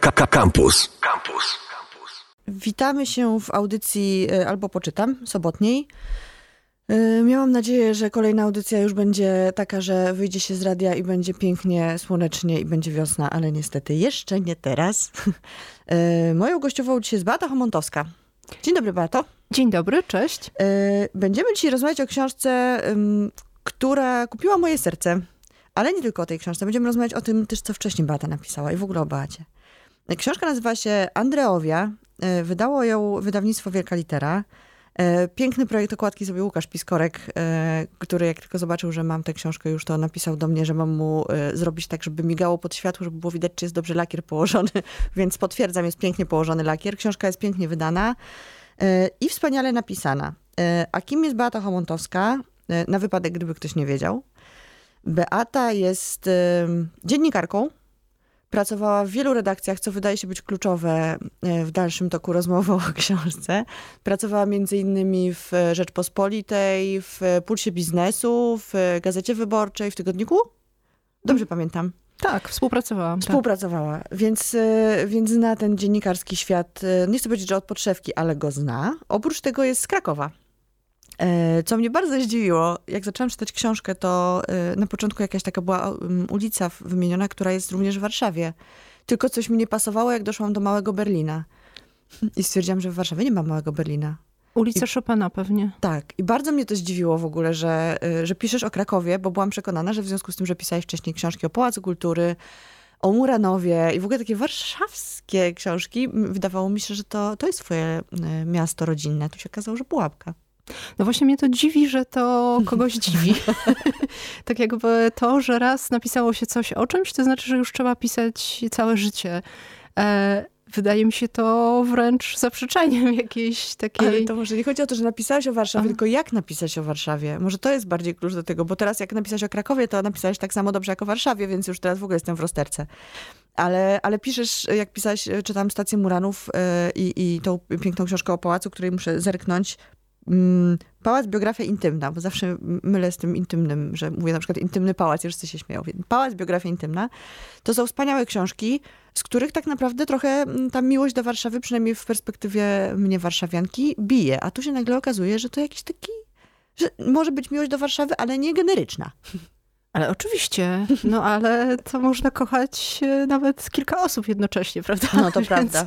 Campus. Campus. Witamy się w audycji e, albo poczytam sobotniej. E, miałam nadzieję, że kolejna audycja już będzie taka, że wyjdzie się z radia i będzie pięknie, słonecznie i będzie wiosna, ale niestety jeszcze nie teraz. E, moją gościową dzisiaj jest Beata Homontowska. Dzień dobry, Beato. Dzień dobry, cześć. Będziemy dzisiaj rozmawiać o książce, która kupiła moje serce. Ale nie tylko o tej książce. Będziemy rozmawiać o tym też, co wcześniej Beata napisała i w ogóle o Beacie. Książka nazywa się Andreowia. E, wydało ją wydawnictwo Wielka Litera. E, piękny projekt okładki zrobił Łukasz Piskorek, e, który jak tylko zobaczył, że mam tę książkę już, to napisał do mnie, że mam mu zrobić tak, żeby migało pod światło, żeby było widać, czy jest dobrze lakier położony. Więc potwierdzam, jest pięknie położony lakier. Książka jest pięknie wydana i wspaniale napisana. A kim jest Beata Homontowska? Na wypadek, gdyby ktoś nie wiedział. Beata jest dziennikarką, Pracowała w wielu redakcjach, co wydaje się być kluczowe e, w dalszym toku rozmowy o książce. Pracowała między innymi w Rzeczpospolitej, w Pulsie Biznesu, w Gazecie Wyborczej, w Tygodniku? Dobrze pamiętam. Tak, współpracowałam. Tak. Współpracowała, tak. więc, e, więc zna ten dziennikarski świat, e, nie chcę powiedzieć, że od podszewki, ale go zna. Oprócz tego jest z Krakowa. E, co mnie bardzo zdziwiło, jak zaczęłam czytać książkę, to e, na początku jakaś taka była um, ulica wymieniona, która jest również w Warszawie. Tylko coś mi nie pasowało, jak doszłam do Małego Berlina. I stwierdziłam, że w Warszawie nie ma Małego Berlina. Ulica I, Chopina pewnie. Tak. I bardzo mnie to zdziwiło w ogóle, że, e, że piszesz o Krakowie, bo byłam przekonana, że w związku z tym, że pisałeś wcześniej książki o Pałacu Kultury, o Muranowie i w ogóle takie warszawskie książki, wydawało mi się, że to, to jest twoje miasto rodzinne. Tu się okazało, że Pułapka. No właśnie mnie to dziwi, że to kogoś dziwi. tak jakby to, że raz napisało się coś o czymś, to znaczy, że już trzeba pisać całe życie. E, wydaje mi się to wręcz zaprzeczeniem jakiejś takiej... Ale to może nie chodzi o to, że napisałeś o Warszawie, tylko jak napisać o Warszawie. Może to jest bardziej klucz do tego, bo teraz jak napisałeś o Krakowie, to napisałeś tak samo dobrze jak o Warszawie, więc już teraz w ogóle jestem w rozterce. Ale, ale piszesz, jak pisałeś, czytam Stację Muranów yy, i, i tą piękną książkę o pałacu, której muszę zerknąć, pałac, biografia intymna, bo zawsze mylę z tym intymnym, że mówię na przykład intymny pałac, już wszyscy się śmieją. Pałac, biografia intymna, to są wspaniałe książki, z których tak naprawdę trochę mm, ta miłość do Warszawy, przynajmniej w perspektywie mnie warszawianki, bije. A tu się nagle okazuje, że to jakiś taki, że może być miłość do Warszawy, ale nie generyczna. Ale oczywiście, no ale to można kochać e, nawet kilka osób jednocześnie, prawda? No to Więc... prawda.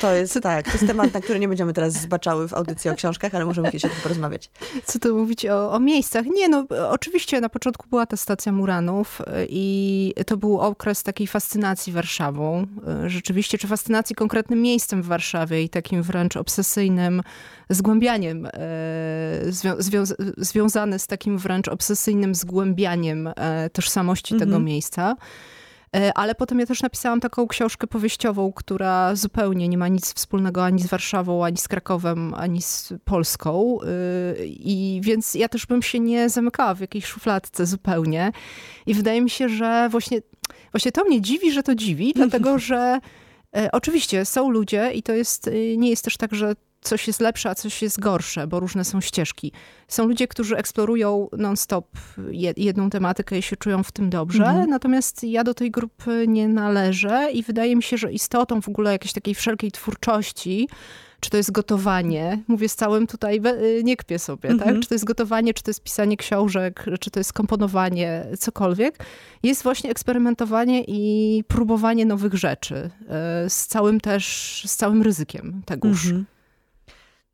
To jest tak, to jest temat, na który nie będziemy teraz zbaczały w audycji o książkach, ale możemy kiedyś o tym porozmawiać. Co tu mówić o, o miejscach? Nie, no oczywiście na początku była ta stacja Muranów e, i to był okres takiej fascynacji Warszawą. E, rzeczywiście, czy fascynacji konkretnym miejscem w Warszawie i takim wręcz obsesyjnym zgłębianiem, zwią zwią związany z takim wręcz obsesyjnym zgłębianiem tożsamości mhm. tego miejsca. E, ale potem ja też napisałam taką książkę powieściową, która zupełnie nie ma nic wspólnego ani z Warszawą, ani z Krakowem, ani z Polską. E, I więc ja też bym się nie zamykała w jakiejś szufladce zupełnie. I wydaje mi się, że właśnie, właśnie to mnie dziwi, że to dziwi, dlatego że Oczywiście są ludzie i to jest, nie jest też tak, że coś jest lepsze, a coś jest gorsze, bo różne są ścieżki. Są ludzie, którzy eksplorują non-stop jedną tematykę i się czują w tym dobrze, mhm. natomiast ja do tej grupy nie należę i wydaje mi się, że istotą w ogóle jakiejś takiej wszelkiej twórczości, czy to jest gotowanie, mówię z całym tutaj, y, nie kpię sobie, tak? Mhm. Czy to jest gotowanie, czy to jest pisanie książek, czy to jest komponowanie, cokolwiek, jest właśnie eksperymentowanie i próbowanie nowych rzeczy y, z całym też, z całym ryzykiem tegoż. Mhm.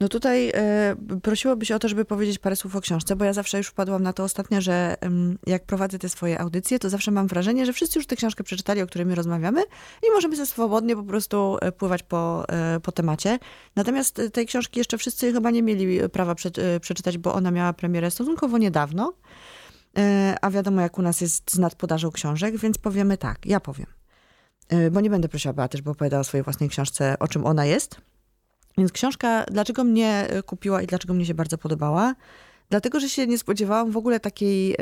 No tutaj e, prosiłabyś o to, żeby powiedzieć parę słów o książce, bo ja zawsze już wpadłam na to ostatnio, że jak prowadzę te swoje audycje, to zawsze mam wrażenie, że wszyscy już tę książkę przeczytali, o której my rozmawiamy i możemy sobie swobodnie po prostu e, pływać po, e, po temacie. Natomiast tej książki jeszcze wszyscy chyba nie mieli prawa prze, przeczytać, bo ona miała premierę stosunkowo niedawno, a wiadomo jak u nas jest z nadpodażą książek, więc powiemy tak, ja powiem. Bo nie będę prosiła Beaty, żeby opowiadała o swojej własnej książce, o czym ona jest więc książka, dlaczego mnie e, kupiła i dlaczego mnie się bardzo podobała? Dlatego, że się nie spodziewałam w ogóle takiej,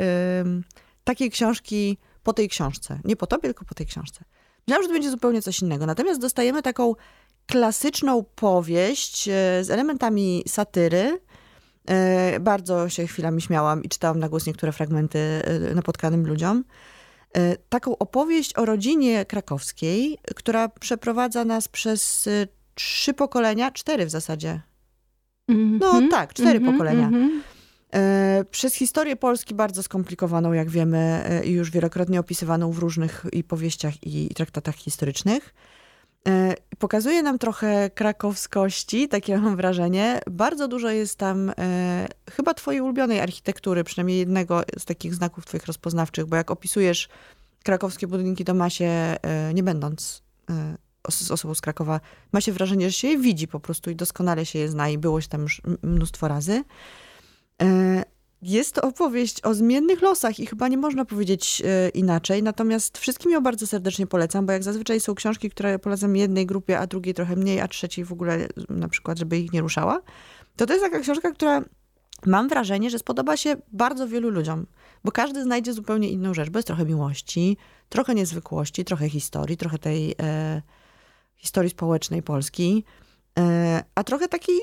takiej książki po tej książce. Nie po tobie, tylko po tej książce. Myślałam, że to będzie zupełnie coś innego. Natomiast dostajemy taką klasyczną powieść e, z elementami satyry. E, bardzo się chwilami śmiałam i czytałam na głos niektóre fragmenty napotkanym ludziom. Taką opowieść o rodzinie krakowskiej, która przeprowadza nas przez trzy pokolenia, cztery w zasadzie. No Mhm, tak, cztery mhm, pokolenia. mhm. E, Przez historię Polski bardzo skomplikowaną, jak wiemy, e, i już wielokrotnie opisywaną w różnych i powieściach, i traktatach historycznych. E, Pokazuje nam trochę krakowskości, takie mam wrażenie. Bardzo dużo jest tam chyba twojej ulubionej architektury, przynajmniej jednego z takich znaków twoich rozpoznawczych, bo jak opisujesz krakowskie budynki, to ma się, nie będąc z osobą z Krakowa, ma się wrażenie, że się je widzi po prostu i doskonale się je zna i było się tam już mnóstwo razy. E, Jest to opowieść o zmiennych losach i chyba nie można powiedzieć e, inaczej. Natomiast wszystkim ją bardzo serdecznie polecam, bo jak zazwyczaj są książki, które polecam jednej grupie, a drugiej trochę mniej, a trzeciej w ogóle na przykład, żeby ich nie ruszała, to to jest taka książka, która mam wrażenie, że spodoba się bardzo wielu ludziom, bo każdy znajdzie zupełnie inną rzecz, bo jest trochę miłości, trochę niezwykłości, trochę historii, trochę tej e, historii społecznej Polski, e, a trochę takiej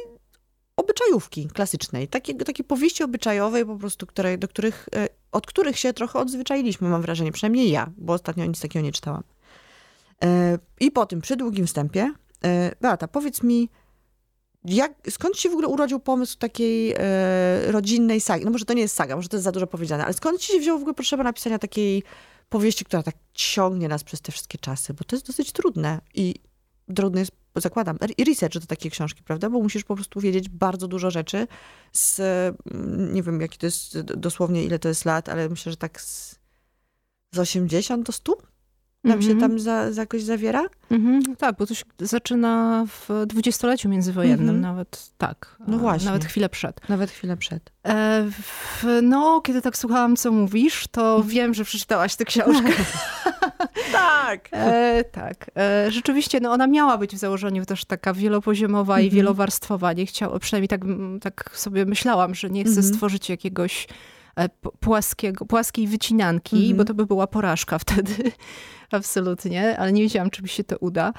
obyczajówki klasycznej, takiej, takiej powieści obyczajowej po prostu, której, do których, e, od których się trochę odzwyczailiśmy, mam wrażenie, przynajmniej ja, bo ostatnio nic takiego nie czytałam. E, I po tym przydługim wstępie, Beata, powiedz mi, jak, skąd ci w ogóle urodził pomysł takiej rodzinnej sagi? No może to nie jest saga, może to jest za dużo powiedziane, ale skąd ci się wzięło w ogóle potrzeba napisania takiej powieści, która tak ciągnie nas przez te wszystkie czasy? Bo to jest dosyć trudne i trudny jest, zakładam, i research do takiej książki, prawda? Bo musisz po prostu wiedzieć bardzo dużo rzeczy z, mm, nie wiem, jaki to jest dosłownie, ile to jest lat, ale myślę, że tak z, z 80 do 100 nam się Mhm. tam za, za jakoś zawiera. Mhm, tak, bo to się zaczyna w dwudziestoleciu międzywojennym, Mhm. nawet tak. No właśnie. Nawet chwilę przed. Nawet chwilę przed. E, w, no, kiedy tak słuchałam, co mówisz, to wiem, że przeczytałaś tę książkę. Tak! E, tak. E, rzeczywiście, no ona miała być w założeniu też taka wielopoziomowa i Mhm. wielowarstwowa. Nie chciał, przynajmniej tak, mm, tak sobie myślałam, że nie chcę Mhm. stworzyć jakiegoś e, płaskiego, płaskiej wycinanki, Mhm. bo to by była porażka wtedy. Absolutnie, ale nie wiedziałam, czy mi się to uda.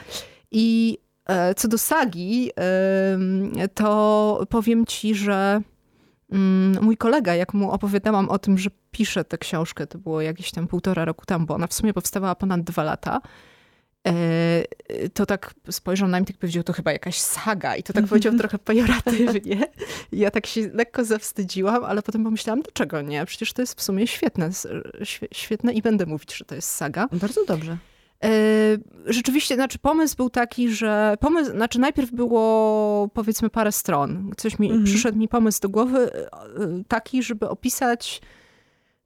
I e, co do sagi, to powiem ci, że mm, mój kolega, jak mu opowiadałam o tym, że piszę tę książkę, to było jakieś tam półtora roku temu, bo ona w sumie powstawała ponad dwa lata, e, to tak spojrzał na mnie i tak powiedział, to chyba jakaś saga. I to tak powiedział trochę pejoratywnie. I ja tak się lekko zawstydziłam, ale potem pomyślałam, dlaczego nie? Przecież to jest w sumie świetne, świetne i będę mówić, że to jest saga. Bardzo dobrze. E, Rzeczywiście, znaczy pomysł był taki, że pomysł, znaczy najpierw było powiedzmy parę stron. Coś mi, Mhm. przyszedł mi pomysł do głowy e, taki, żeby opisać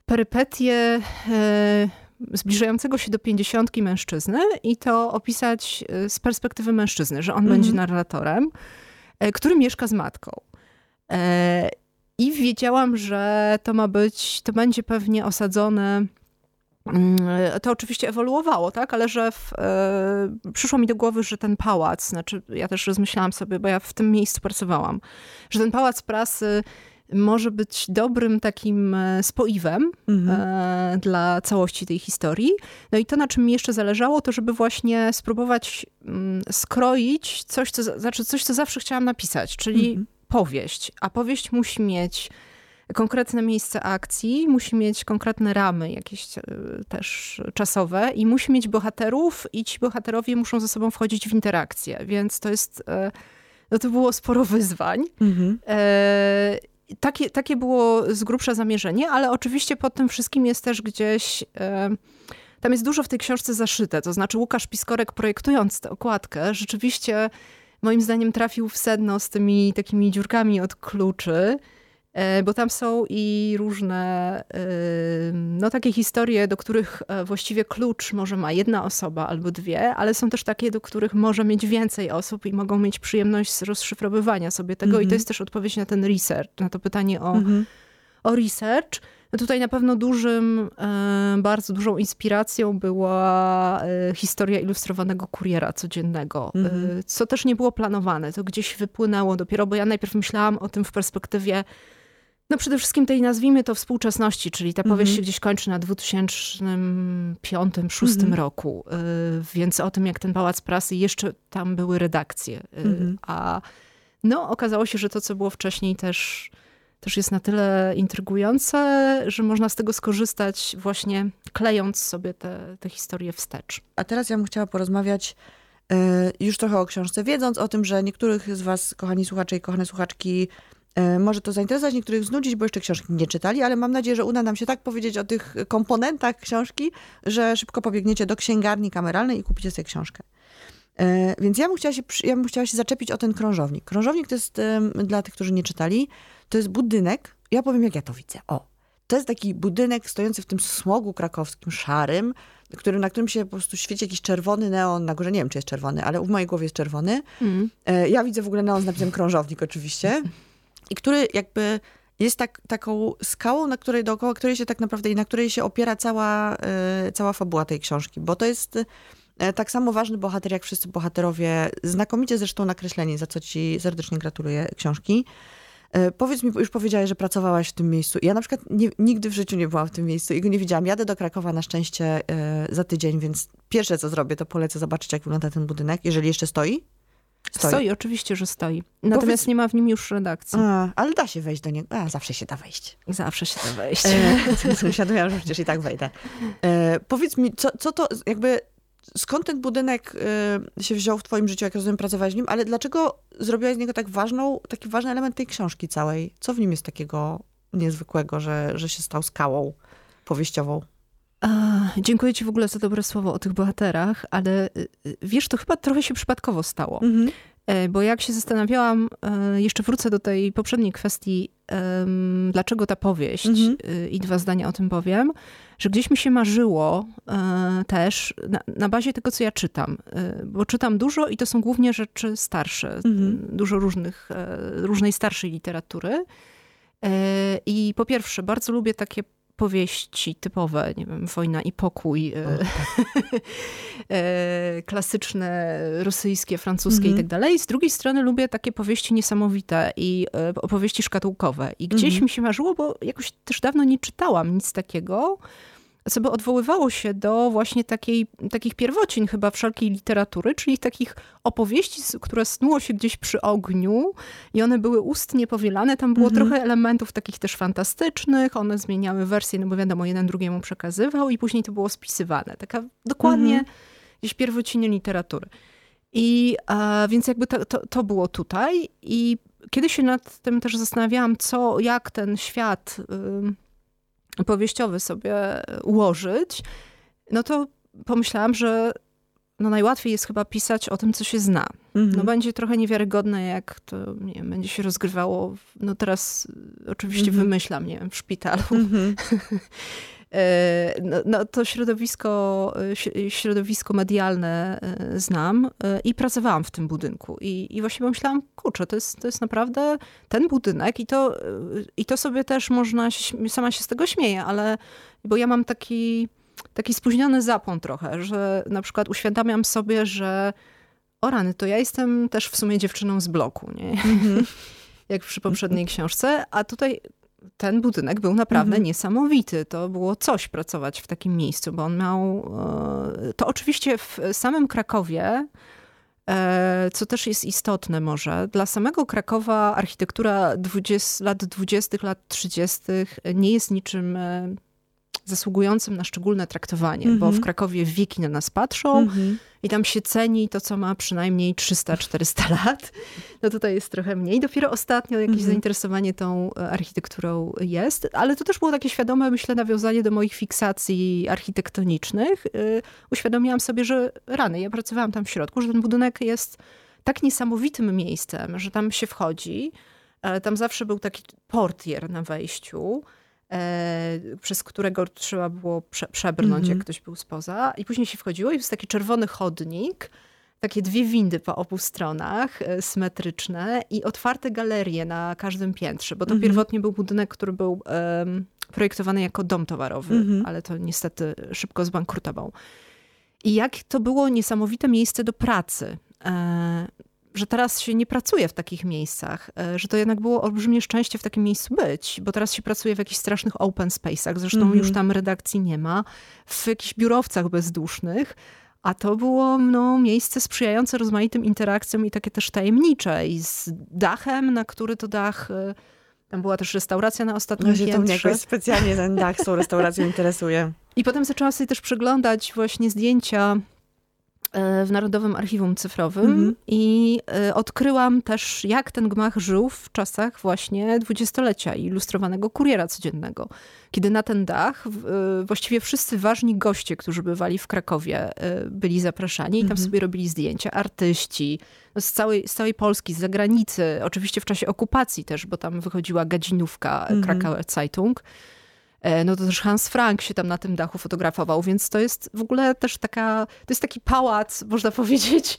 perypetie e, zbliżającego się do pięćdziesiątki mężczyzny i to opisać z perspektywy mężczyzny, że on Mhm. będzie narratorem, który mieszka z matką. I wiedziałam, że to ma być, to będzie pewnie osadzone To oczywiście ewoluowało, tak? Ale że w, e, przyszło mi do głowy, że ten pałac, znaczy ja też rozmyślałam sobie, bo ja w tym miejscu pracowałam, że ten pałac prasy może być dobrym takim e, spoiwem Mhm. e, dla całości tej historii. No i to, na czym mi jeszcze zależało, to żeby właśnie spróbować mm, skroić coś, co, znaczy coś, co zawsze chciałam napisać, czyli Mhm. powieść. A powieść musi mieć konkretne miejsce akcji, musi mieć konkretne ramy jakieś e, też czasowe i musi mieć bohaterów i ci bohaterowie muszą ze sobą wchodzić w interakcję, więc to jest, e, no to było sporo wyzwań. Mhm. E, takie, takie było z grubsza zamierzenie, ale oczywiście pod tym wszystkim jest też gdzieś... Tam jest dużo w tej książce zaszyte, to znaczy Łukasz Piskorek projektując tę okładkę rzeczywiście moim zdaniem trafił w sedno z tymi takimi dziurkami od kluczy, bo tam są i różne e, no takie historie, do których e, właściwie klucz może ma jedna osoba albo dwie, ale są też takie, do których może mieć więcej osób i mogą mieć przyjemność z rozszyfrowywania sobie tego i Mhm. to jest też odpowiedź na ten research, na to pytanie o, Mhm. o research. No tutaj na pewno dużym, e, bardzo dużą inspiracją była e, historia ilustrowanego kuriera codziennego, e, Mhm. co też nie było planowane. To gdzieś wypłynęło dopiero, bo ja najpierw myślałam o tym w perspektywie no przede wszystkim tej nazwijmy to współczesności, czyli ta powieść Mhm. się gdzieś kończy na 2005-2006 Mhm. roku, y, więc o tym jak ten Pałac Prasy, jeszcze tam były redakcje, y, Mhm. a no okazało się, że to co było wcześniej też też jest na tyle intrygujące, że można z tego skorzystać właśnie klejąc sobie te, te historie wstecz. A teraz ja bym chciała porozmawiać e, już trochę o książce, wiedząc o tym, że niektórych z was, kochani słuchacze i kochane słuchaczki, może to zainteresować, niektórych znudzić, bo jeszcze książki nie czytali, ale mam nadzieję, że uda nam się tak powiedzieć o tych komponentach książki, że szybko pobiegniecie do księgarni kameralnej i kupicie sobie książkę. E, więc ja bym, chciała się, ja bym chciała się zaczepić o ten krążownik. Krążownik to jest, dla tych, którzy nie czytali, to jest budynek, ja powiem jak ja to widzę. O, to jest taki budynek stojący w tym smogu krakowskim, szarym, który, na którym się po prostu świeci jakiś czerwony neon na górze. Nie wiem, czy jest czerwony, ale w mojej głowie jest czerwony. Mm. Ja widzę w ogóle neon z napisem krążownik oczywiście. I który jakby jest tak, taką skałą, na której dookoła której się tak naprawdę i na której się opiera cała, e, cała fabuła tej książki. Bo to jest e, tak samo ważny bohater, jak wszyscy bohaterowie, znakomicie zresztą nakreśleni, za co ci serdecznie gratuluję książki. E, powiedz mi, już powiedziałaś, że pracowałaś w tym miejscu. Ja na przykład nie, nigdy w życiu nie byłam w tym miejscu i go nie widziałam. Jadę do Krakowa na szczęście e, za tydzień, więc pierwsze co zrobię, to polecę zobaczyć, jak wygląda ten budynek, jeżeli jeszcze stoi. Stoi, stoi oczywiście, że stoi. Natomiast Powiedz... nie ma w nim już redakcji. A, ale da się wejść do niego. A, zawsze się da wejść. Zawsze się da wejść. E, świadomia, że przecież i tak wejdę. E, powiedz mi, co, co to jakby skąd ten budynek y, się wziął w twoim życiu, jak rozumiem, pracowałeś w nim, ale dlaczego zrobiłaś z niego tak ważną, taki ważny element tej książki całej? Co w nim jest takiego niezwykłego, że, że się stał skałą powieściową? Dziękuję ci w ogóle za dobre słowo o tych bohaterach, ale y, y, wiesz, to chyba trochę się przypadkowo stało. Mhm. E, bo jak się zastanawiałam, e, jeszcze wrócę do tej poprzedniej kwestii, dlaczego ta powieść, mhm. Y, i dwa zdania o tym powiem, że gdzieś mi się marzyło e, też na, na, bazie tego, co ja czytam, bo czytam dużo i to są głównie rzeczy starsze, mhm. dużo różnych, różnej starszej literatury. I po pierwsze, bardzo lubię takie powieści typowe, nie wiem, Wojna i pokój, e, tak. e, klasyczne, rosyjskie, francuskie i tak dalej. Z drugiej strony lubię takie powieści niesamowite i e, opowieści szkatułkowe. I gdzieś -hmm. mi się marzyło, bo jakoś też dawno nie czytałam nic takiego, co by odwoływało się do właśnie takiej, takich pierwocin chyba wszelkiej literatury, czyli takich opowieści, które snuło się gdzieś przy ogniu i one były ustnie powielane. Tam było mhm. trochę elementów takich też fantastycznych, one zmieniały wersje, no bo wiadomo, jeden drugiemu przekazywał i później to było spisywane. Taka dokładnie mhm. gdzieś pierwociny literatury. I a, więc jakby to, to, to było tutaj i kiedy się nad tym też zastanawiałam, co, jak ten świat... Y, powieściowy sobie ułożyć, no to pomyślałam, że no najłatwiej jest chyba pisać o tym, co się zna. No mhm. będzie trochę niewiarygodne, jak to nie wiem, będzie się rozgrywało, no teraz oczywiście mhm. wymyślam, nie wiem, w szpitalu. Mhm. E, no, no, to środowisko, e, środowisko medialne e, znam i pracowałam w tym budynku. I, i właśnie pomyślałam, kurczę, to jest, to jest naprawdę ten budynek i to, i to sobie też można, sama się z tego śmieję, ale bo ja mam taki, taki spóźniony zapłon trochę, że na przykład uświadamiam sobie, że o rany, to ja jestem też w sumie dziewczyną z bloku, nie? Mm -hmm. Jak przy poprzedniej książce, a tutaj ten budynek był naprawdę mhm. niesamowity. To było coś pracować w takim miejscu, bo on miał. E, to oczywiście w samym Krakowie. E, co też jest istotne może, dla samego Krakowa architektura 20, lat 20., lat 30. nie jest niczym e, zasługującym na szczególne traktowanie, mm -hmm. bo w mhm. Krakowie wieki na nas patrzą mm -hmm. i tam się ceni to, co ma przynajmniej 300-400 lat. No tutaj jest trochę mniej. Dopiero ostatnio jakieś mm -hmm. zainteresowanie tą e, architekturą jest, ale to też było takie świadome, myślę, nawiązanie do moich fiksacji architektonicznych. Yy, uświadomiłam sobie, że rany, ja pracowałam tam w środku, że ten budynek jest tak niesamowitym miejscem, że tam się wchodzi. E, tam zawsze był taki portier na wejściu E, przez którego trzeba było prze, przebrnąć, mm -hmm. jak ktoś był spoza. I później się wchodziło i jest taki czerwony chodnik, takie dwie windy po obu stronach, e, symetryczne i otwarte galerie na każdym piętrze, bo to mm -hmm. pierwotnie był budynek, który był um, projektowany jako dom towarowy, mm -hmm. ale to niestety szybko zbankrutował. I jak to było niesamowite miejsce do pracy. E, że teraz się nie pracuje w takich miejscach, e, że to jednak było olbrzymie szczęście w takim miejscu być, bo teraz się pracuje w jakichś strasznych open space'ach, zresztą mm -hmm. już tam redakcji nie ma, w jakichś biurowcach bezdusznych, a to było no, miejsce sprzyjające rozmaitym interakcjom i takie też tajemnicze i z dachem, na który to dach e, Tam była też restauracja na ostatnim mnie piętrze. jakoś specjalnie ten dach z tą restauracją interesuje. I potem zaczęłam sobie też przeglądać właśnie zdjęcia w Narodowym Archiwum Cyfrowym Mhm. i e, odkryłam też, jak ten gmach żył w czasach właśnie dwudziestolecia ilustrowanego kuriera codziennego. Kiedy na ten dach e, właściwie wszyscy ważni goście, którzy bywali w Krakowie, e, byli zapraszani i tam Mhm. sobie robili zdjęcia. Artyści no z, całej, z całej Polski, z zagranicy, oczywiście w czasie okupacji też, bo tam wychodziła gadzinówka Mhm. Krakauer Zeitung. E, No to też Hans Frank się tam na tym dachu fotografował, więc to jest w ogóle też taka, to jest taki pałac, można powiedzieć,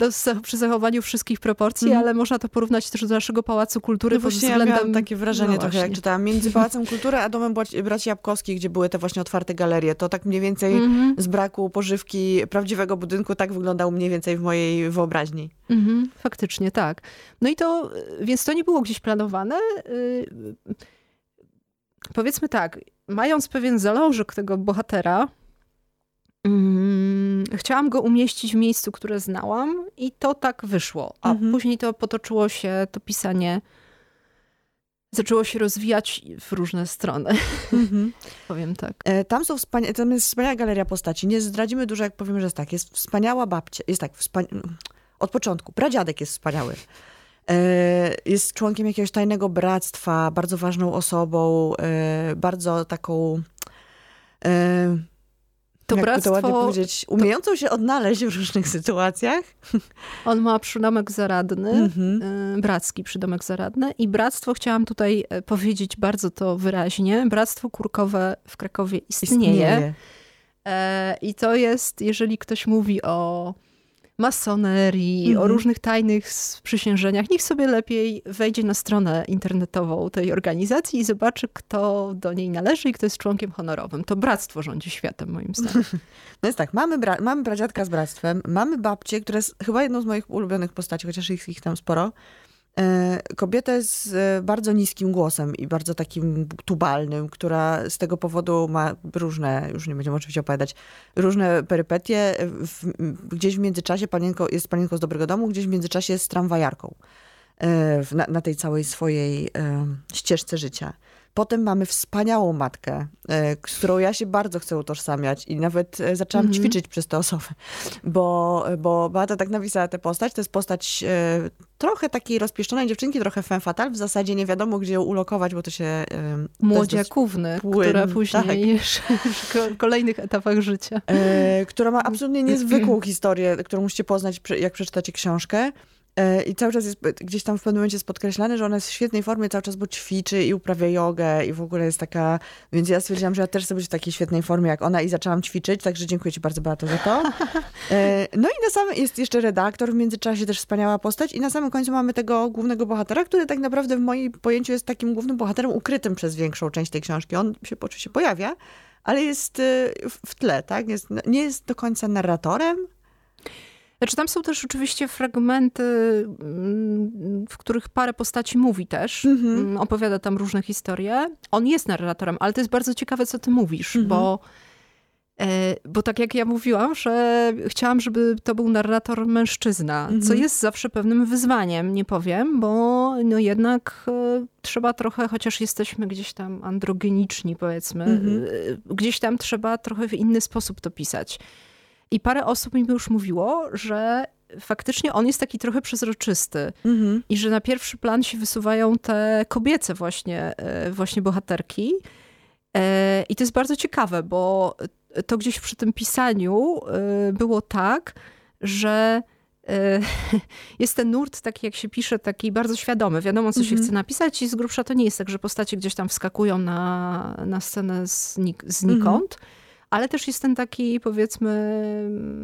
no, przy zachowaniu wszystkich proporcji, Mhm. ale można to porównać też do naszego Pałacu Kultury No pod względem... ja miałam takie wrażenie no trochę, jak czytałam, między Pałacem Kultury a Domem Braci Jabłkowskich, gdzie były te właśnie otwarte galerie. To tak mniej więcej Mhm, z braku pożywki prawdziwego budynku tak wyglądał mniej więcej w mojej wyobraźni. mhm, faktycznie, tak. No i to, e, więc to nie było gdzieś planowane. y, Powiedzmy tak, mając pewien zalążek tego bohatera, mm, chciałam go umieścić w miejscu, które znałam i to tak wyszło. A Mhm. później to potoczyło się, to pisanie zaczęło się rozwijać w różne strony, powiem tak. E, Tam, są wspania- tam jest wspaniała galeria postaci. Nie zdradzimy dużo, jak powiemy, że jest tak. Jest wspaniała babcia. Jest tak, wspania- od początku. Pradziadek jest wspaniały. E, Jest członkiem jakiegoś tajnego bractwa, bardzo ważną osobą, e, bardzo taką... e, To jakby bractwo, to ładnie powiedzieć, umiejącą się odnaleźć w różnych sytuacjach. on ma przydomek zaradny, Mhm. bracki przydomek zaradny i bractwo, chciałam tutaj powiedzieć bardzo to wyraźnie, bractwo kurkowe w Krakowie istnieje. E, I to jest, jeżeli ktoś mówi o masonerii, o Mhm. różnych tajnych sprzysiężeniach, niech sobie lepiej wejdzie na stronę internetową tej organizacji i zobaczy, kto do niej należy i kto jest członkiem honorowym. To bractwo rządzi światem, moim zdaniem. No jest tak, mamy, bra- mamy pradziadka z bractwem, mamy babcię, która jest chyba jedną z moich ulubionych postaci, chociaż ich, ich tam sporo. E, Kobietę z e, bardzo niskim głosem i bardzo takim tubalnym, która z tego powodu ma różne, już nie będziemy oczywiście opowiadać, różne perypetie. W, gdzieś w międzyczasie panienko, jest panienką z dobrego domu, gdzieś w międzyczasie jest tramwajarką e, na, na tej całej swojej ścieżce życia. Potem mamy wspaniałą matkę, e, z którą ja się bardzo chcę utożsamiać i nawet e, zaczęłam Mhm. ćwiczyć przez tę osobę, bo, bo Beata tak napisała tę postać. To jest postać e, trochę takiej rozpieszczonej dziewczynki, trochę femme fatale. W zasadzie nie wiadomo, gdzie ją ulokować, bo to się... e, Młodziakówny, płyn, która tak. później w ko- kolejnych etapach życia. e, która ma absolutnie niezwykłą historię, którą musicie poznać, jak przeczytacie książkę. E, I cały czas jest gdzieś tam w pewnym momencie jest podkreślane, że ona jest w świetnej formie cały czas, bo ćwiczy i uprawia jogę i w ogóle jest taka... Więc ja stwierdziłam, że ja też chcę być w takiej świetnej formie jak ona i zaczęłam ćwiczyć, także dziękuję ci bardzo Beato za to. E, No i na samym jest jeszcze redaktor, w międzyczasie też wspaniała postać i na samym końcu mamy tego głównego bohatera, który tak naprawdę w moim pojęciu jest takim głównym bohaterem ukrytym przez większą część tej książki. On się oczywiście pojawia, ale jest e, w- tle, tak? Jest, nie jest do końca narratorem. Znaczy, tam są też oczywiście fragmenty, mm, w których parę postaci mówi też. Mhm. Mm, Opowiada tam różne historie. On jest narratorem, ale to jest bardzo ciekawe, co ty mówisz, Mhm. bo, e, bo tak jak ja mówiłam, że chciałam, żeby to był narrator mężczyzna, co Mhm. jest zawsze pewnym wyzwaniem, nie powiem, bo no jednak e, trzeba trochę, chociaż jesteśmy gdzieś tam androgeniczni, powiedzmy, Mhm. e, gdzieś tam trzeba trochę w inny sposób to pisać. I parę osób mi już mówiło, że faktycznie on jest taki trochę przezroczysty Mhm. i że na pierwszy plan się wysuwają te kobiece właśnie, e, właśnie bohaterki. E, I to jest bardzo ciekawe, bo to gdzieś przy tym pisaniu e, było tak, że jest ten nurt taki, jak się pisze, taki bardzo świadomy. Wiadomo, co się Mhm. chce napisać i z grubsza to nie jest tak, że postacie gdzieś tam wskakują na, na scenę znik- znikąd. Ale też jest ten taki, powiedzmy,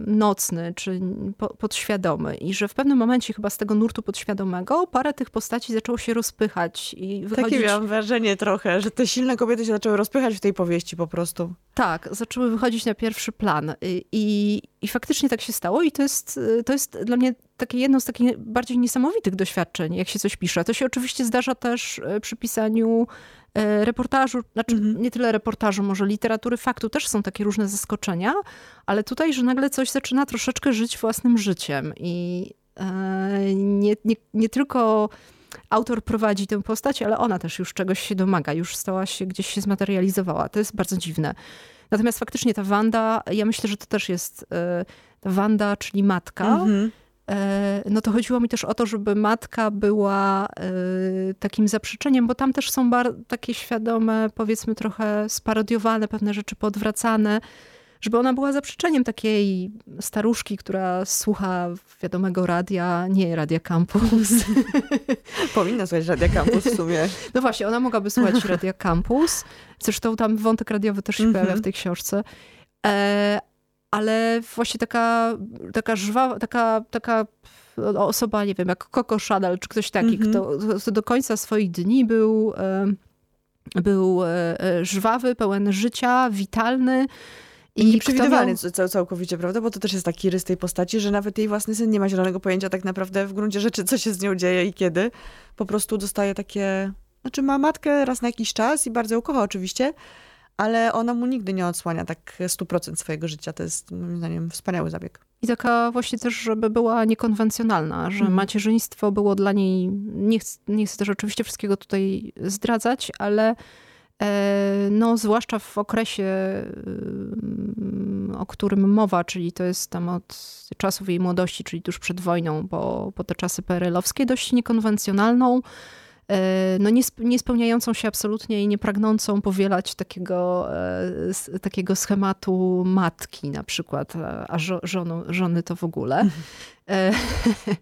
nocny, czy po, podświadomy. I że w pewnym momencie chyba z tego nurtu podświadomego parę tych postaci zaczęło się rozpychać i wychodzić... Takie miałam wrażenie trochę, że te silne kobiety się zaczęły rozpychać w tej powieści po prostu. Tak, zaczęły wychodzić na pierwszy plan. I, i, i faktycznie tak się stało i to jest, to jest dla mnie takie jedno z takich bardziej niesamowitych doświadczeń, jak się coś pisze. To się oczywiście zdarza też e, przy pisaniu reportażu, znaczy Mhm. nie tyle reportażu, może literatury faktu, też są takie różne zaskoczenia, ale tutaj, że nagle coś zaczyna troszeczkę żyć własnym życiem i e, nie, nie, nie tylko autor prowadzi tę postać, ale ona też już czegoś się domaga, już stała się, gdzieś się zmaterializowała. To jest bardzo dziwne. Natomiast faktycznie ta Wanda, ja myślę, że to też jest e, ta Wanda, czyli matka. Mhm. E, no to chodziło mi też o to, żeby matka była e, takim zaprzeczeniem, bo tam też są takie świadome, powiedzmy trochę sparodiowane pewne rzeczy, podwracane żeby ona była zaprzeczeniem takiej staruszki, która słucha wiadomego radia, nie Radia Campus. Powinna słuchać Radia Campus w sumie. No właśnie, ona mogłaby słuchać Radia Campus. Zresztą tam wątek radiowy też się pojawia w tej książce. Ale właśnie taka, taka żwawa, taka, taka osoba, nie wiem, jak Coco Chanel, czy ktoś taki, mm -hmm. kto, kto, do końca swoich dni był, e, był e, e, żwawy, pełen życia, witalny, i nieprzewidywalny miał... całkowicie, prawda? Bo to też jest taki rys tej postaci, że nawet jej własny syn nie ma zielonego pojęcia tak naprawdę w gruncie rzeczy, co się z nią dzieje i kiedy. Po prostu dostaje takie... Znaczy ma matkę raz na jakiś czas i bardzo ją kocha oczywiście, ale ona mu nigdy nie odsłania tak 100% swojego życia. To jest moim zdaniem wspaniały zabieg. I taka właśnie też, żeby była niekonwencjonalna, że mm. macierzyństwo było dla niej, nie chcę, nie chcę też oczywiście wszystkiego tutaj zdradzać, ale E, no, zwłaszcza w okresie, y, o którym mowa, czyli to jest tam od czasów jej młodości, czyli tuż przed wojną, po, po te czasy PRL-owskie, dość niekonwencjonalną, no nie, nie spełniającą się absolutnie i nie pragnącą powielać takiego, e, takiego schematu matki na przykład, a żonu, żony to w ogóle. Mhm.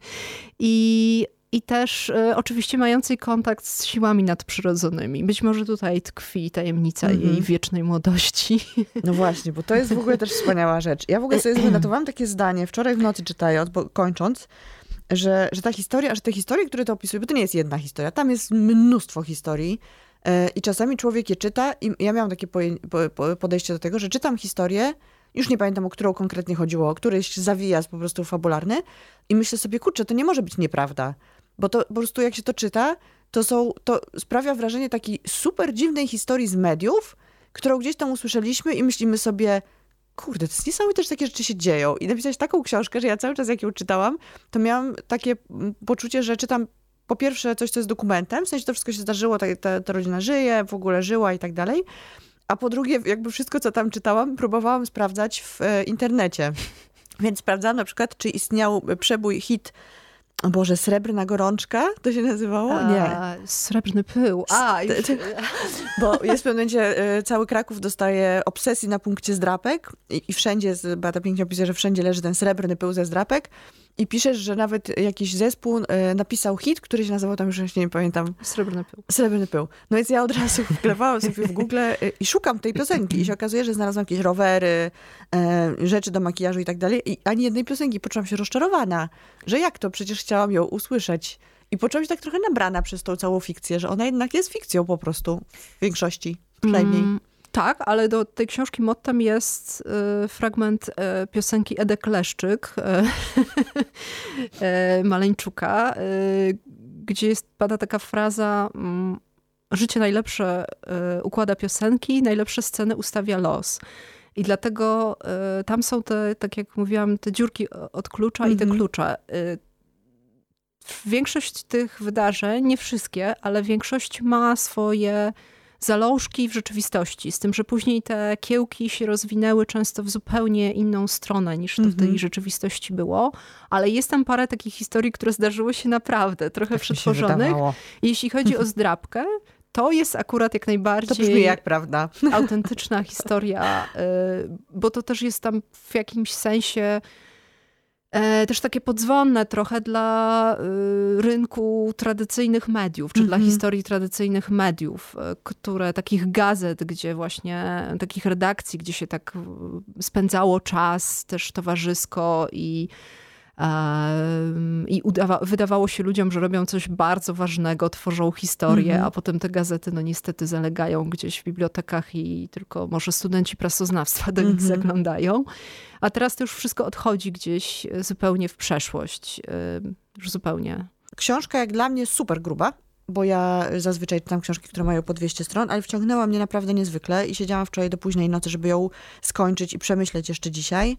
I i też y, oczywiście mającej kontakt z siłami nadprzyrodzonymi. Być może tutaj tkwi tajemnica mm -hmm. jej wiecznej młodości. No właśnie, bo to jest w ogóle też wspaniała rzecz. Ja w ogóle sobie zanotowałam takie zdanie wczoraj w nocy czytając, bo kończąc, że, że ta historia, że te historie, które to opisują, bo to nie jest jedna historia, tam jest mnóstwo historii y, i czasami człowiek je czyta i ja miałam takie podejście do tego, że czytam historię, już nie pamiętam, o którą konkretnie chodziło, o któryś zawijas po prostu fabularny i myślę sobie, kurczę, to nie może być nieprawda. Bo to po prostu jak się to czyta, to, są, to sprawia wrażenie takiej super dziwnej historii z mediów, którą gdzieś tam usłyszeliśmy i myślimy sobie, kurde, to jest niesamowite, że takie rzeczy się dzieją. I napisać taką książkę, że ja cały czas jak ją czytałam, to miałam takie mm, poczucie, że czytam po pierwsze coś, co jest dokumentem, w sensie to wszystko się zdarzyło, ta, ta, ta rodzina żyje, w ogóle żyła i tak dalej. A po drugie, jakby wszystko, co tam czytałam, próbowałam sprawdzać w e, internecie. Więc sprawdzałam na przykład, czy istniał przebój hit o Boże, srebrna gorączka to się nazywało? A, nie. Srebrny pył. A, już... Bo jest w pewnym momencie, y, cały Kraków dostaje obsesji na punkcie zdrapek i, i wszędzie, Beata pięknie opisuje, że wszędzie leży ten srebrny pył ze zdrapek i piszesz, że nawet jakiś zespół e, napisał hit, który się nazywał tam już nie pamiętam. Srebrny pył. Srebrny pył. No więc ja od razu wklewałam sobie w Google e, i szukam tej piosenki. I się okazuje, że znalazłam jakieś rowery, e, rzeczy do makijażu i tak dalej. I ani jednej piosenki. Poczułam się rozczarowana, że jak to? Przecież chciałam ją usłyszeć. I poczułam się tak trochę nabrana przez tą całą fikcję, że ona jednak jest fikcją po prostu. W większości przynajmniej. Mm. Tak, ale do tej książki mottem jest y, fragment y, piosenki Edek Leszczyk y, y, Maleńczuka, y, gdzie jest, pada taka fraza mm, życie najlepsze y, układa piosenki, najlepsze sceny ustawia los. I dlatego tam są te, tak jak mówiłam, te dziurki od klucza mm -hmm. i te mhm. klucze. Większość tych wydarzeń, nie wszystkie, ale większość ma swoje zalążki w rzeczywistości, z tym, że później te kiełki się rozwinęły często w zupełnie inną stronę niż to w tej mhm. rzeczywistości było, ale jest tam parę takich historii, które zdarzyły się naprawdę, trochę tak przetworzonych. Jeśli chodzi o zdrabkę, to jest akurat jak najbardziej. To brzmi jak prawda. Autentyczna historia, y, bo to też jest tam w jakimś sensie też takie podzwonne trochę dla y, rynku tradycyjnych mediów, czy mm -hmm. dla mhm. historii tradycyjnych mediów, e, które takich gazet, gdzie właśnie takich redakcji, gdzie się tak spędzało czas też towarzysko i i wydawało się ludziom, że robią coś bardzo ważnego, tworzą historię, mm -hmm. a potem te gazety no niestety zalegają gdzieś w bibliotekach i tylko może studenci prasoznawstwa do nich mm -hmm. zaglądają. A teraz to już wszystko odchodzi gdzieś zupełnie w przeszłość. Już zupełnie. Książka jak dla mnie super gruba, bo ja zazwyczaj czytam książki, które mają po 200 stron, ale wciągnęła mnie naprawdę niezwykle i siedziałam wczoraj do późnej nocy, żeby ją skończyć i przemyśleć jeszcze dzisiaj.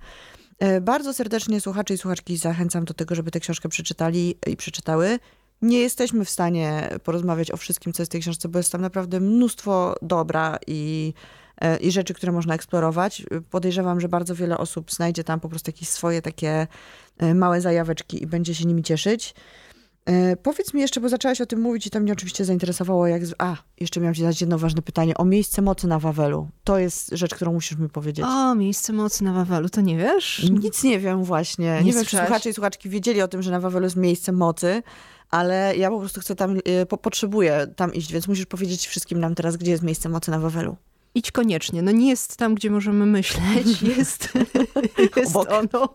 E, bardzo serdecznie słuchaczy i słuchaczki zachęcam do tego, żeby tę książkę przeczytali i przeczytały. nie jesteśmy w stanie porozmawiać o wszystkim, co jest w tej książce, bo jest tam naprawdę mnóstwo dobra i, e, i rzeczy, które można eksplorować. Podejrzewam, że bardzo wiele osób znajdzie tam po prostu jakieś swoje takie e, małe zajaweczki i będzie się nimi cieszyć. E, powiedz mi jeszcze, bo zaczęłaś o tym mówić i to mnie oczywiście zainteresowało, jak... A, jeszcze miałam ci zadać jedno ważne pytanie. O miejsce mocy na Wawelu. To jest rzecz, którą musisz mi powiedzieć. O, miejsce mocy na Wawelu, to nie wiesz? Nic nie wiem właśnie. Nie, nie wiem, czy słuchacze i słuchaczki wiedzieli o tym, że na Wawelu jest miejsce mocy, ale ja po prostu chcę tam, y, po, potrzebuję tam iść, więc musisz powiedzieć wszystkim nam teraz, gdzie jest miejsce mocy na Wawelu. Idź koniecznie. No nie jest tam, gdzie możemy myśleć. Jest, jest ono.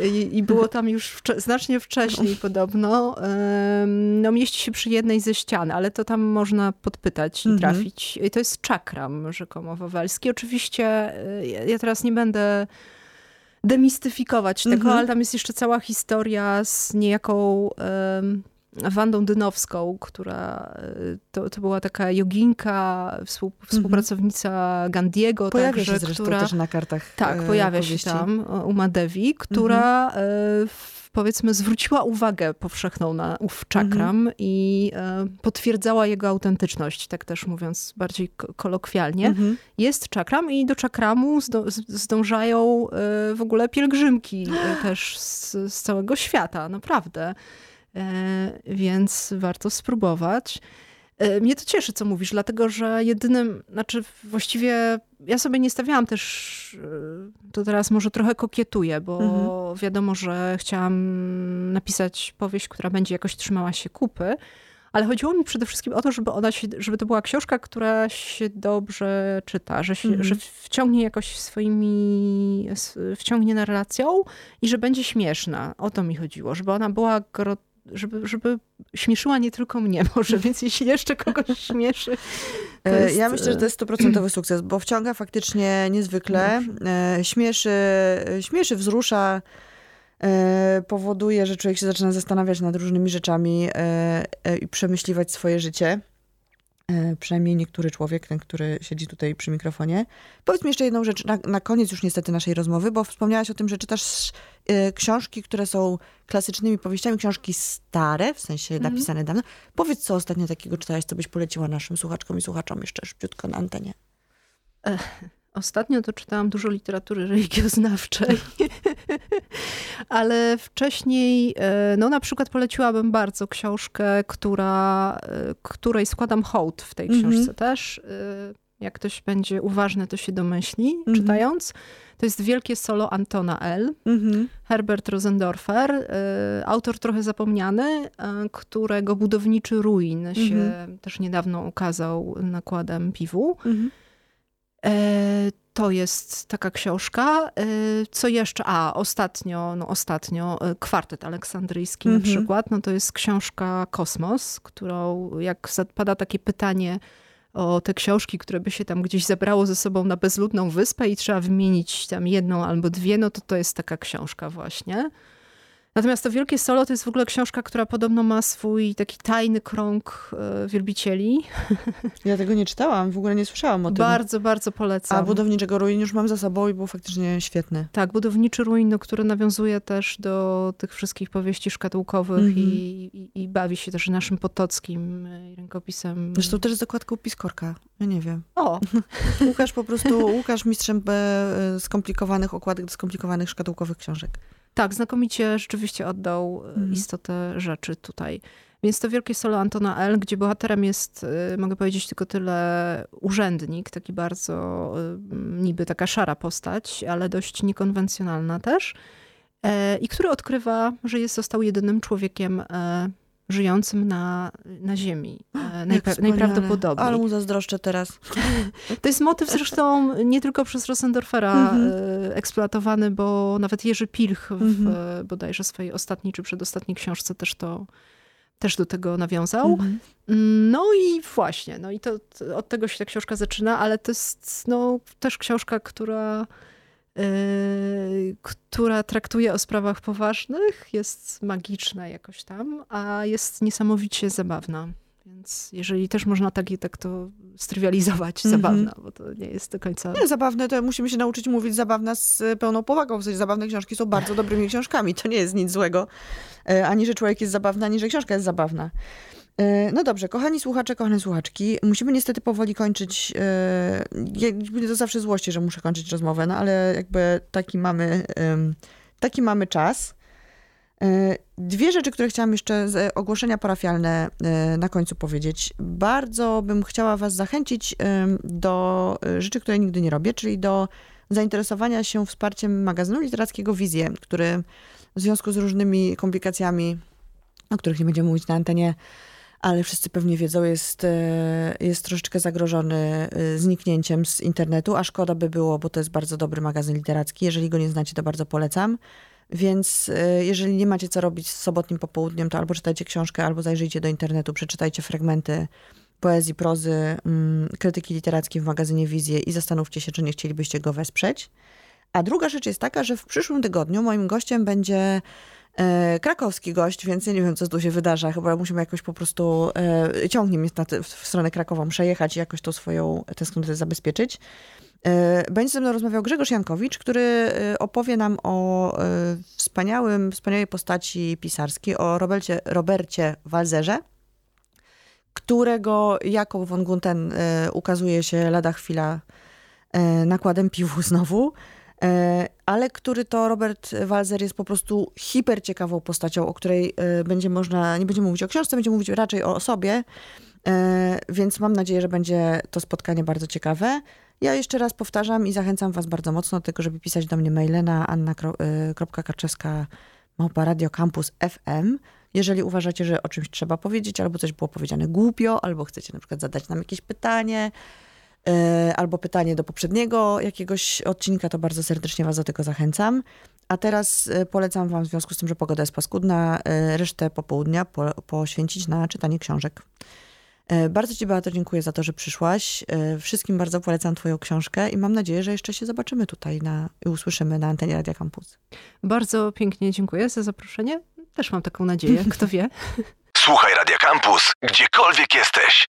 I, I, było tam już wcze znacznie wcześniej podobno. No, mieści się przy jednej ze ścian, ale to tam można podpytać i mhm. trafić. I to jest czakram rzekomo wawelski. Oczywiście y, ja teraz nie będę demistyfikować tego, mhm. ale tam jest jeszcze cała historia z niejaką um, Wandą Dynowską, która e, to, to była taka joginka, współ, mhm. współpracownica Gandiego. Pojawia także, się zresztą która, też na kartach Tak, pojawia powieści. się tam u Madewi, która mhm powiedzmy zwróciła uwagę powszechną na ów czakram mhm. i e, potwierdzała jego autentyczność, tak też mówiąc bardziej kolokwialnie. Mhm. Jest czakram i do czakramu zdążają e, w ogóle pielgrzymki e, też z, z całego świata, naprawdę. Więc warto spróbować. E, mnie to cieszy, co mówisz, dlatego że jedynym, znaczy właściwie ja sobie nie stawiałam też, e, to teraz może trochę kokietuję, bo mhm. wiadomo, że chciałam napisać powieść, która będzie jakoś trzymała się kupy, ale chodziło mi przede wszystkim o to, żeby ona się, żeby to była książka, która się dobrze czyta, że, się, mhm. że wciągnie jakoś swoimi, wciągnie narracją i że będzie śmieszna. O to mi chodziło, żeby ona była żeby, żeby śmieszyła nie tylko mnie może, więc jeśli jeszcze kogoś śmieszy. E, jest... Ja myślę, że to jest stuprocentowy sukces, bo wciąga faktycznie niezwykle, e, śmieszy, śmieszy, wzrusza, e, powoduje, że człowiek się zaczyna zastanawiać nad różnymi rzeczami i przemyśliwać swoje życie. E, przynajmniej niektóry człowiek, ten, który siedzi tutaj przy mikrofonie. Powiedz mi jeszcze jedną rzecz na, na koniec już niestety naszej rozmowy, bo wspomniałaś o tym, że czytasz książki, które są klasycznymi powieściami, książki stare, w sensie mm -hmm. napisane dawno. Powiedz, co ostatnio takiego czytałaś, co byś poleciła naszym słuchaczkom i słuchaczom jeszcze szybciutko na antenie. Ech. Ostatnio to czytałam dużo literatury religioznawczej, ale wcześniej, e, no na przykład poleciłabym bardzo książkę, która, e, której składam hołd w tej książce mm -hmm. też. Jak ktoś będzie uważny, to się domyśli, mm -hmm. czytając. To jest wielkie solo Antona L. Mm -hmm. Herbert Rosendorfer, autor trochę zapomniany, którego budowniczy ruin się mhm. też niedawno ukazał nakładem piwu. Mhm. E, to jest taka książka. E, co jeszcze? A, ostatnio, no ostatnio, kwartet aleksandryjski na mhm. przykład. No to jest książka Kosmos, którą jak zapada takie pytanie o te książki, które by się tam gdzieś zebrało ze sobą na bezludną wyspę i trzeba wymienić tam jedną albo dwie, no to to jest taka książka właśnie. Natomiast to Wielkie Solo to jest w ogóle książka, która podobno ma swój taki tajny krąg e, wielbicieli. Ja tego nie czytałam, w ogóle nie słyszałam o tym. Bardzo, bardzo polecam. A Budowniczego Ruin już mam za sobą i był faktycznie świetny. Tak, Budowniczy Ruin, no, który nawiązuje też do tych wszystkich powieści szkatułkowych mm -hmm. i, i, i, bawi się też naszym potockim e, rękopisem. Zresztą też z zakładką Piskorka, ja nie wiem. O! Łukasz po prostu, Łukasz mistrzem e, skomplikowanych okładek skomplikowanych szkatułkowych książek. Tak, znakomicie rzeczywiście oddał mm. istotę rzeczy tutaj. Więc to wielkie solo Antona L., gdzie bohaterem jest, y, mogę powiedzieć tylko tyle, urzędnik, taki bardzo y, niby taka szara postać, ale dość niekonwencjonalna też. E, I który odkrywa, że jest, został jedynym człowiekiem e, żyjącym na, na Ziemi. E, najpra najprawdopodobniej. Ale mu zazdroszczę teraz. To jest motyw zresztą nie tylko przez Rossendorfera mm -hmm. eksploatowany, bo nawet Jerzy Pilch w mm -hmm. bodajże swojej ostatniej czy przedostatniej książce też to też do tego nawiązał. Mm -hmm. No i właśnie, no i to, to, od tego się ta książka zaczyna, ale to jest no, też książka, która która traktuje o sprawach poważnych, jest magiczna jakoś tam, a jest niesamowicie zabawna. Więc jeżeli też można tak, tak to strywializować, mm -hmm. zabawna, bo to nie jest do końca... Nie, zabawne to musimy się nauczyć mówić zabawna z pełną powagą. W sensie zabawne książki są bardzo dobrymi książkami. To nie jest nic złego. E, ani, że człowiek jest zabawny, ani, że książka jest zabawna. E, no dobrze, kochani słuchacze, kochane słuchaczki, musimy niestety powoli kończyć. E, ja, to zawsze złości, że muszę kończyć rozmowę, no ale jakby taki mamy, taki mamy czas. E, dwie rzeczy, które chciałam jeszcze z ogłoszenia parafialne na końcu powiedzieć. Bardzo bym chciała Was zachęcić do rzeczy, które nigdy nie robię, czyli do zainteresowania się wsparciem magazynu literackiego Wizję, który w związku z różnymi komplikacjami, o których nie będziemy mówić na antenie, ale wszyscy pewnie wiedzą, jest, e, jest troszeczkę zagrożony e, zniknięciem z internetu, a szkoda by było, bo to jest bardzo dobry magazyn literacki. Jeżeli go nie znacie, to bardzo polecam. Więc e, jeżeli nie macie co robić z sobotnim popołudniem, to albo czytajcie książkę, albo zajrzyjcie do internetu, przeczytajcie fragmenty poezji, prozy, mm, krytyki literackiej w magazynie Wizję i zastanówcie się, czy nie chcielibyście go wesprzeć. A druga rzecz jest taka, że w przyszłym tygodniu moim gościem będzie krakowski gość, więc ja nie wiem, co tu się wydarza. Chyba musimy jakoś po prostu, e, ciągnie mnie w stronę Krakowa, muszę jechać i jakoś tą swoją tęsknotę zabezpieczyć. E, będzie ze mną rozmawiał Grzegorz Jankowicz, który e, opowie nam o e, wspaniałym, wspaniałej postaci pisarskiej, o Robercie, Robercie Walzerze, którego Jakob von Gunten e, ukazuje się lada chwila nakładem piwu znowu. E, ale który to Robert Walzer jest po prostu hiper ciekawą postacią, o której e, będzie można, nie będziemy mówić o książce, będziemy mówić raczej o osobie, e, więc mam nadzieję, że będzie to spotkanie bardzo ciekawe. Ja jeszcze raz powtarzam i zachęcam was bardzo mocno do tego, żeby pisać do mnie maile na anna.karczewska. Jeżeli uważacie, że o czymś trzeba powiedzieć, albo coś było powiedziane głupio, albo chcecie na przykład zadać nam jakieś pytanie, albo pytanie do poprzedniego jakiegoś odcinka, to bardzo serdecznie Was do tego zachęcam. A teraz e, polecam Wam, w związku z tym, że pogoda jest paskudna, e, resztę popołudnia po, poświęcić na czytanie książek. Bardzo Ci, Beato, dziękuję za to, że przyszłaś. Wszystkim bardzo polecam Twoją książkę i mam nadzieję, że jeszcze się zobaczymy tutaj na, i usłyszymy na antenie Radia Campus. Bardzo pięknie dziękuję za zaproszenie. Też mam taką nadzieję, kto wie. Słuchaj Radia Campus, gdziekolwiek jesteś.